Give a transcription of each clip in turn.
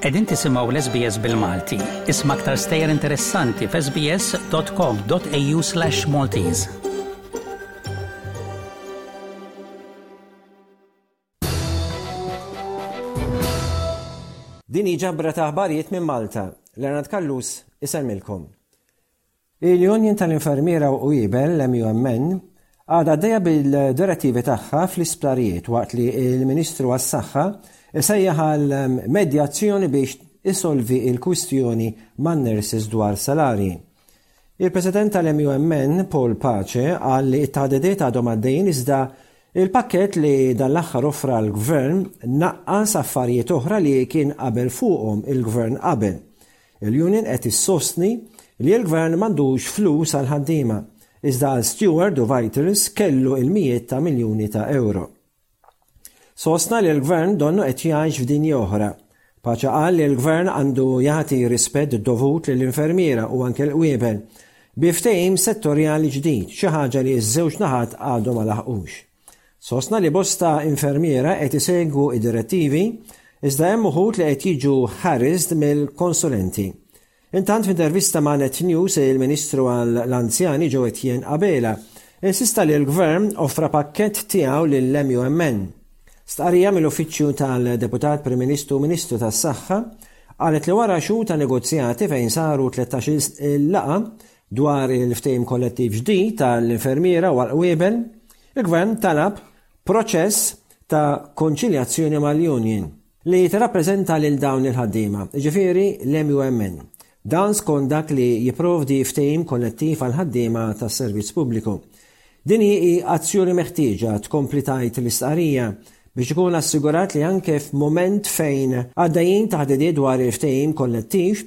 Qegħdin tisimgħu l-SBS bil-Malti. Isma' aktar stejjer interessanti f'sbs.com.au/maltese. Din hi ġabra ta' aħbarijiet minn Malta. Leonard Callus isellmilkom. Il-Union tal-Infermiera u Qwiebel, l-MUMN, għadha għaddejja bil-direttivi tagħha fl-isptarijiet waqt li l-Ministru għas-Saħħa isejjaħ għal medjazzjoni biex isolvi l-kwistjoni man-nurses dwar salarji. Il-President tal-MUMN, Paul Pace, qal li t-taħdidiet għadhom għaddejjin iżda Il-pakkett li dan l-aħħar offra l-Gvern naqqas affarijiet oħra li kien qabel fuqhom il-Gvern qabel. Il-union qed issostni li l-Gvern m'għandux flus għall-ħaddiema, iżda għal Steward u Vitals kellu ilmijiet ta' miljuni ta' ewro. Sostna li l-Gvern donnu qed jgħix f'dinja oħra Pace qal li l-Gvern għandu jagħti rispett dovut lill-infermiera u anke l-qwiebel bi ftehim settorjali ġdid, xi ħaġa li ż-żewġ naħat għadhom ma laħqux. Sostna li bosta infermiera qed isegwu d-direttivi iżda hemm uħud li qed jiġu harassed mill-konsulenti. Intant f'intervista ma' Net News il-Ministru għall-Anzjani Joe Etienne Abela insista li l-Gvern offra pakkett tiegħu lill-MUMN. Stqarrija mill-Uffiċċju tal-Deputat Prim Ministru u Ministru tas-Saħħa qalet li wara xhur ta' negozjati fejn saru 13-il laqgħa dwar il-ftehim kollettiv ġdid tal-infermiera u għall-qwiebel, il-Gvern talab proċess ta' konċiljazzjoni mal-union. li tirrappreżenta lil dawn il-ħaddiema, jiġifieri l-MUMN. Dan skont dak li jipprovdi ftehim kollettiv għall-ħaddiema tas-servizz pubbliku. Din hi azzjoni meħtieġa, tkompli tgħid l-istqarrija, biex ikun assigurat li anke f'mument fejn għaddejjin taħdidiet dwar il-ftehim kollettiv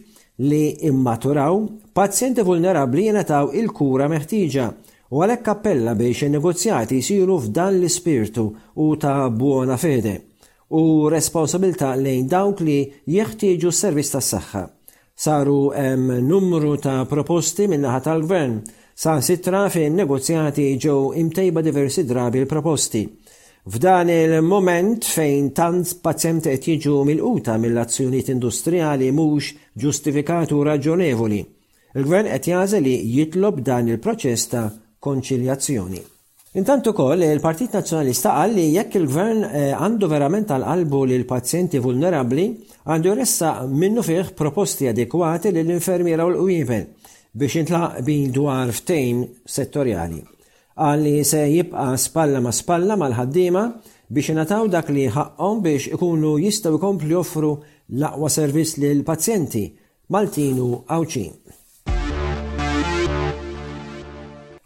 li immaturaw, pazjenti vulnerabbli jingħataw il-kura meħtieġa u għalhekk appella biex in-negozjati jsiru f'dan l-ispirtu u ta' buona fede u responsabilità lejn dawk li jeħtieġu s-servizz tas-saħħa. Saru hemm numru ta' proposti min-naħa tal-Gvern, saħansitra fin-negozjati ġew imtejba diversi drabi l-proposti. F'dan il-mument fejn tant pazjenti qed jiġu milquta mill-azzjonijiet industrijali mhux ġustifikati u raġonevoli, il-Gvern qed jagħżel li jitlob dan il-proċess ta' konċiljazzjoni. Intant ukoll, il-Partit Nazzjonalista qal li jekk il-Gvern għandu verament għal qalbu lill-pazjenti vulnerabbli, għandu jressaq minnufih proposti adekwati lill-infermiera u l-qwievel biex jintlaħaq qbil dwar ftehim settorjali. Qal li se jibqa' spalla ma' spalla mal-ħaddiema biex ingħataw dak li ħaqqhom biex ikunu jistgħu jkomplu joffru l-aqwa servizz lill-pazjenti Maltin u Għawdxin.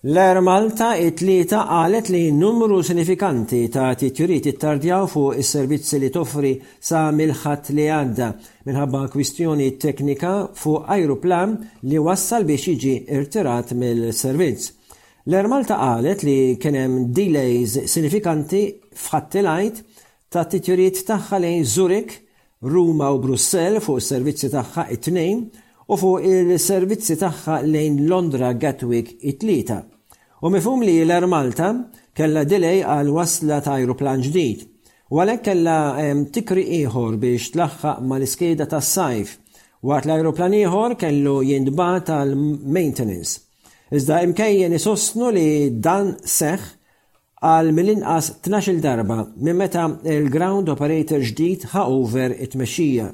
L-Air Malta it-Tlieta qalet li numru sinifikanti ta' titjuriet ittardjaw fuq is-servizzi li toffri sa mill-Ħadd li għadda minħabba kwistjoni teknika fuq ajruplan li wassal biex jiġi irtirat mill-servizz. L-Air Malta qalet li kien hemm delays sinifikanti f'Ħadd il-Għid tat-titjiriet tagħha lejn Zurich, Ruma u Brussell fuq is-servizzi tagħha it-Tnejn u fuq il-servizzi tagħha lejn Londra Gatwick it-Tlieta. Hu mifhum li l-Air Malta kellha delay għal wasla ta' ajruplan ġdid u għalhekk kellha tikri ieħor biex tlaħħaq mal-iskeda tas-sajf waqt li ajruplan ieħor kellu jintbagħat għal maintenance. Iżda imkejjen isostnu li dan seħħ għal mill-inqas tnax-il darba minn meta l-ground operator ġdid ħa over it-tmexxija.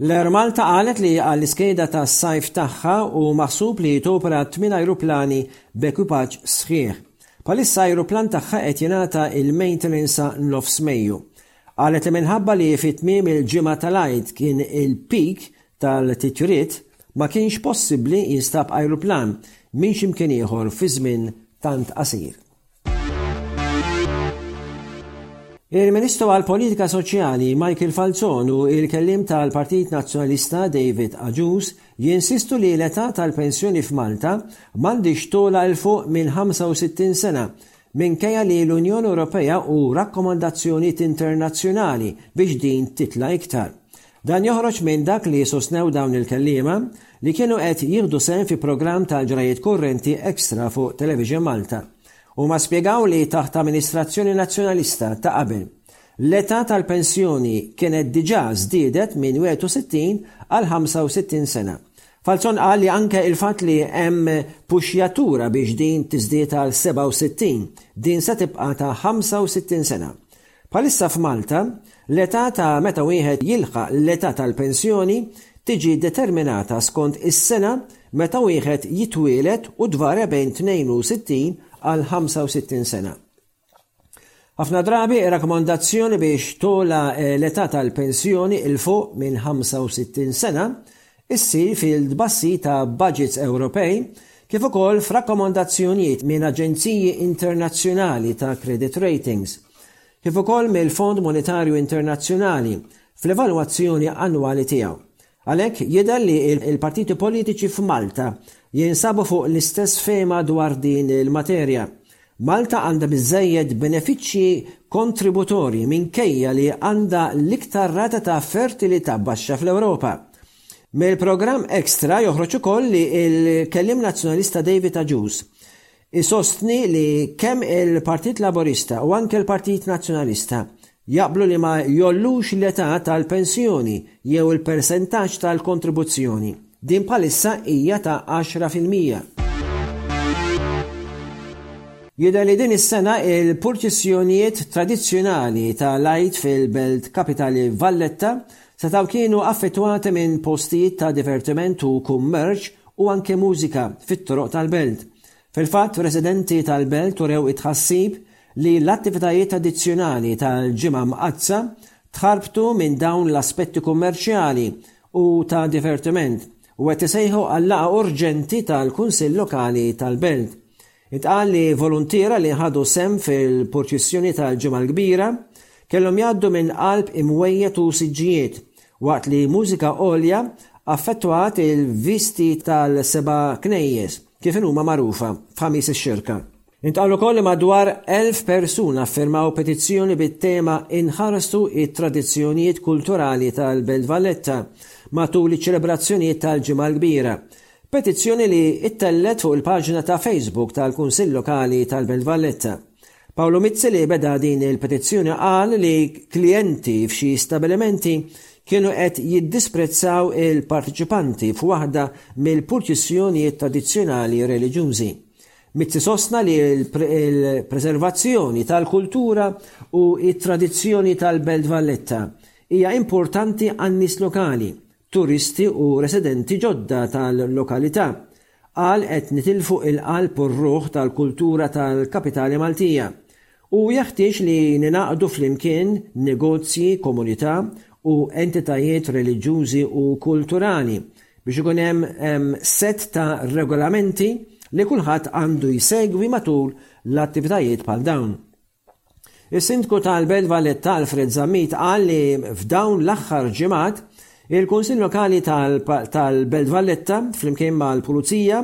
L-Air Malta qalet li għall-iskeda tas-sajf tagħha hu maħsub li topera tmien ajruplani b'ekwipaġġ sħiħ. Bħalissa ajruplan tagħha qed jingħata il-maintenance sa nofs Mejju. Qalet li minħabba li fi tmiem il-ġimgħa tal-Għid kien il-peak tal-titjiriet, ma kienx possibbli jinstab ajruplan minn x'imkien ieħor fi żmien tant qasir. Il-Ministru għal Politika Soċjali Michael Falzon u il-kellim tal-Partit Nazzjonalista David Aġus jinsistu li l-età tal-pensjoni f'Malta m'għandix tola il fuq minn 65 sena minkejja li l-Unjoni Ewropea u rakkomandazzjonijiet internazzjonali biex din titla iktar. Dan joħroġ minn dak li sostnew dawn il-kelliema li kienu qed jieħdu sehem fi programm tal-ġrajjiet kurrenti Extra fuq Television Malta. Huma spjegaw li taħt amministrazzjoni Nazzjonalista ta' qabel, l-età tal-pensjoni kienet diġà żdiedet minn 61 għal 65 sena. Falzon qal li anke il-fatt li hemm puxjatura biex din tiżdied għal 67, din se tibqa' ta' 65 sena. Bħalissa f'Malta, l-età ta' meta wieħed jilħaq l-età tal-pensjoni tiġi determinata skont is-sena meta wieħed jitwieled u tvarja bejn 62 għal 65 sena. Ħafna drabi rakkomandazzjoni biex tola eh, l-età tal-pensjoni il fuq minn 65 sena issir fil-tbassi ta' baġits Ewropej kif ukoll f'rakkomandazzjonijiet minn aġenziji internazzjonali ta' credit ratings, kif ukoll mill-Fond Monetarju Internazzjonali fl-evalwazzjoni annwali tiegħu. Għalhekk, jidher li l-partiti politiċi f'Malta jinsabu fuq l-istess fehma dwar din il-materja, Malta għandha biżżejjed benefiċċji kontributorji minkejja li għandha l-iktar rata ta' fertilità baxxa fl-Ewropa. Mill-programm Extra joħroġ ukoll li l-Kelliem Nazzjonalista David Agius isostni li kemm il-Partit Laburista u anke l-Partit Nazzjonalista Jaqblu li ma jgħollux l-età tal-pensjoni jew il-persentaġġ tal-kontribuzzjoni. Din bħalissa hija ta' għaxra fil-mija. Jidher li din is-sena il-purċissjonijiet tradizzjonali ta' l-Għid fil-Belt Kapitali Valletta setgħu kienu affettwati minn postijiet ta' divertiment u kummerċ u anke mużika fit-toroq tal-belt. Fil-fatt, residenti tal-Belt urew it-tħassib li l-attivitajiet tradizzjonali tal-Ġimgħa Mqaddsa tħarbtu minn dawn l-aspetti kummerċjali u ta' divertiment u qed isejħu għal laqgħa urġenti tal-Kunsill Lokali tal-Belt. Intqal li voluntiera li ħadu sehem fil-purċissjoni tal-Ġimgħa l-Kbira kellhom jgħaddu minn qalb imwejjed u siġġijiet Waqt li mużika għolja affettwat il-visti tal-Seba' Knejjes, kif inhuma magħrufa f'Ħamis ix-Xirka. Intqal ukoll li madwar 1,000 persuna ffirmaw petizzjoni bit-tema Inħarsu t-tradizzjonijiet kulturali tal-Belt Valletta matul iċ-ċelebrazzjonijiet tal-Ġimgħa l-Kbira, petizzjoni li ttellgħet fuq il-paġna ta' Facebook tal-Kunsill Lokali tal-Belt Valletta. Paolo Mizzi li beda din il-petizzjoni qal li klijenti f'xi stabilimenti kienu qed jiddisprezzaw il-parteċipanti f'waħda mill-purċissjonijiet tradizzjonali reliġjużi. Mizzi sostna li l-preservazzjoni tal-kultura u t-tradizzjoni tal-Belt Valletta hija importanti għan-nies lokali turisti u residenti ġodda tal-lokalità. Qal qed nitilfu il-qalb u r-ruħ tal-kultura tal-kapitali Maltija u jeħtieġ li ningħaqdu flimkien negozji, komunità u entitajiet reliġjużi u kulturali biex ikun hemm sett ta' regolamenti li kulħadd għandu jsegwi matul l-attivitajiet bħal dawn. Is-Sindku tal-Belt Valletta Alfred Zammit qal li f'dawn l-aħħar ġimgħat il-Kunsill Lokali tal-Belt Valletta flimkien mal-Pulizija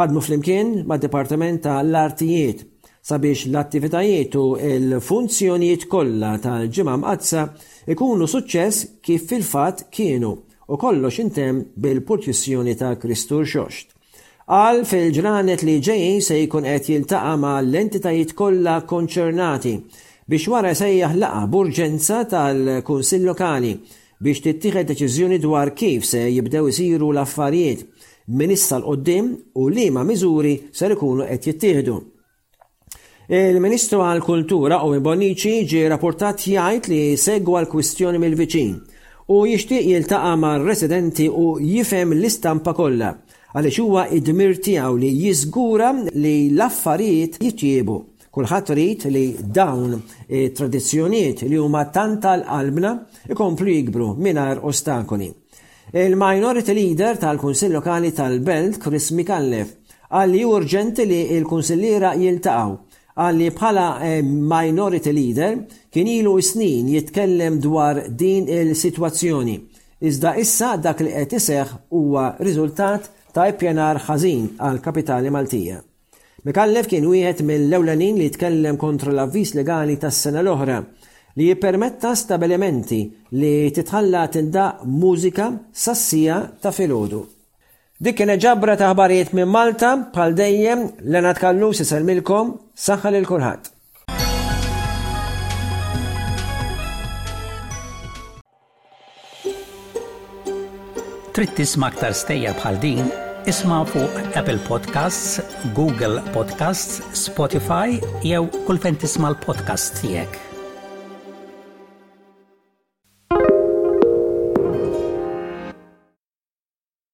ħadmu flimkien mad-Dipartiment tal-Artijiet sabiex l-attivitajiet u l-funzjonijiet kollha tal-Ġimgħa Mqaddsa ikunu suċċess kif fil-fatt kienu u kollox intemm bil-purċissjoni ta' Kristu Rxoxt. Qal fil-ġranet li ġejjin se jkun qed jiltaqa' ma' l-entitajiet kollha konċernati biex wara jsejjaħ laqgħa b'urġenza tal-Kunsill Lokali biex tittieħed deċiżjoni dwar kif se jibdew isiru l-affarijiet minn issa 'l quddiem u liema miżuri ser ikunu qed jittieħdu. Il-Ministru għal-Kultura u Bonici ġie rapportat jgħid li segwa l-kwistjoni mill-viċin u jixtieq jiltaqa' mar-residenti u jifhem l-istampa kollha għaliex huwa id-dmir tiegħu li jiżgura li l-affarijiet jitjiebu. Kulħadd rid li dawn it-tradizzjonijiet li huma tant għal qalbna ikomplu jikbru mingħajr ostakoli. Il-Minority Leader tal-Kunsill Lokali tal-Belt Chris Micallef Qal li hu urġenti li l-kunsilliera jiltaqgħu. Qal li bħala Minority Leader kien ilu s-snin jitkellem dwar din il-sitwazzjoni, iżda issa dak li qed iseħħ huwa riżultat ta' ippjanar ħażin għall-kapitali Maltija. Micallef kien wieħed mill-ewlenin li tkellem kontra l-avviż legali tas-sena l-oħra li jippermetta stabilimenti li titħalla tindaqq mużika sas-siegħa ta' filgħodu. Dik kienet ġabra ta' ħbarijiet minn Malta, bħal dejjem, Lenat Kallus isellmilkom, saħħa lil kulħadd. Trid tisma' aktar stejjer bħal din, isma' fuq Apple Podcasts, Google Podcasts, Spotify jew kull fejn tisma' l-podcast tiegħek.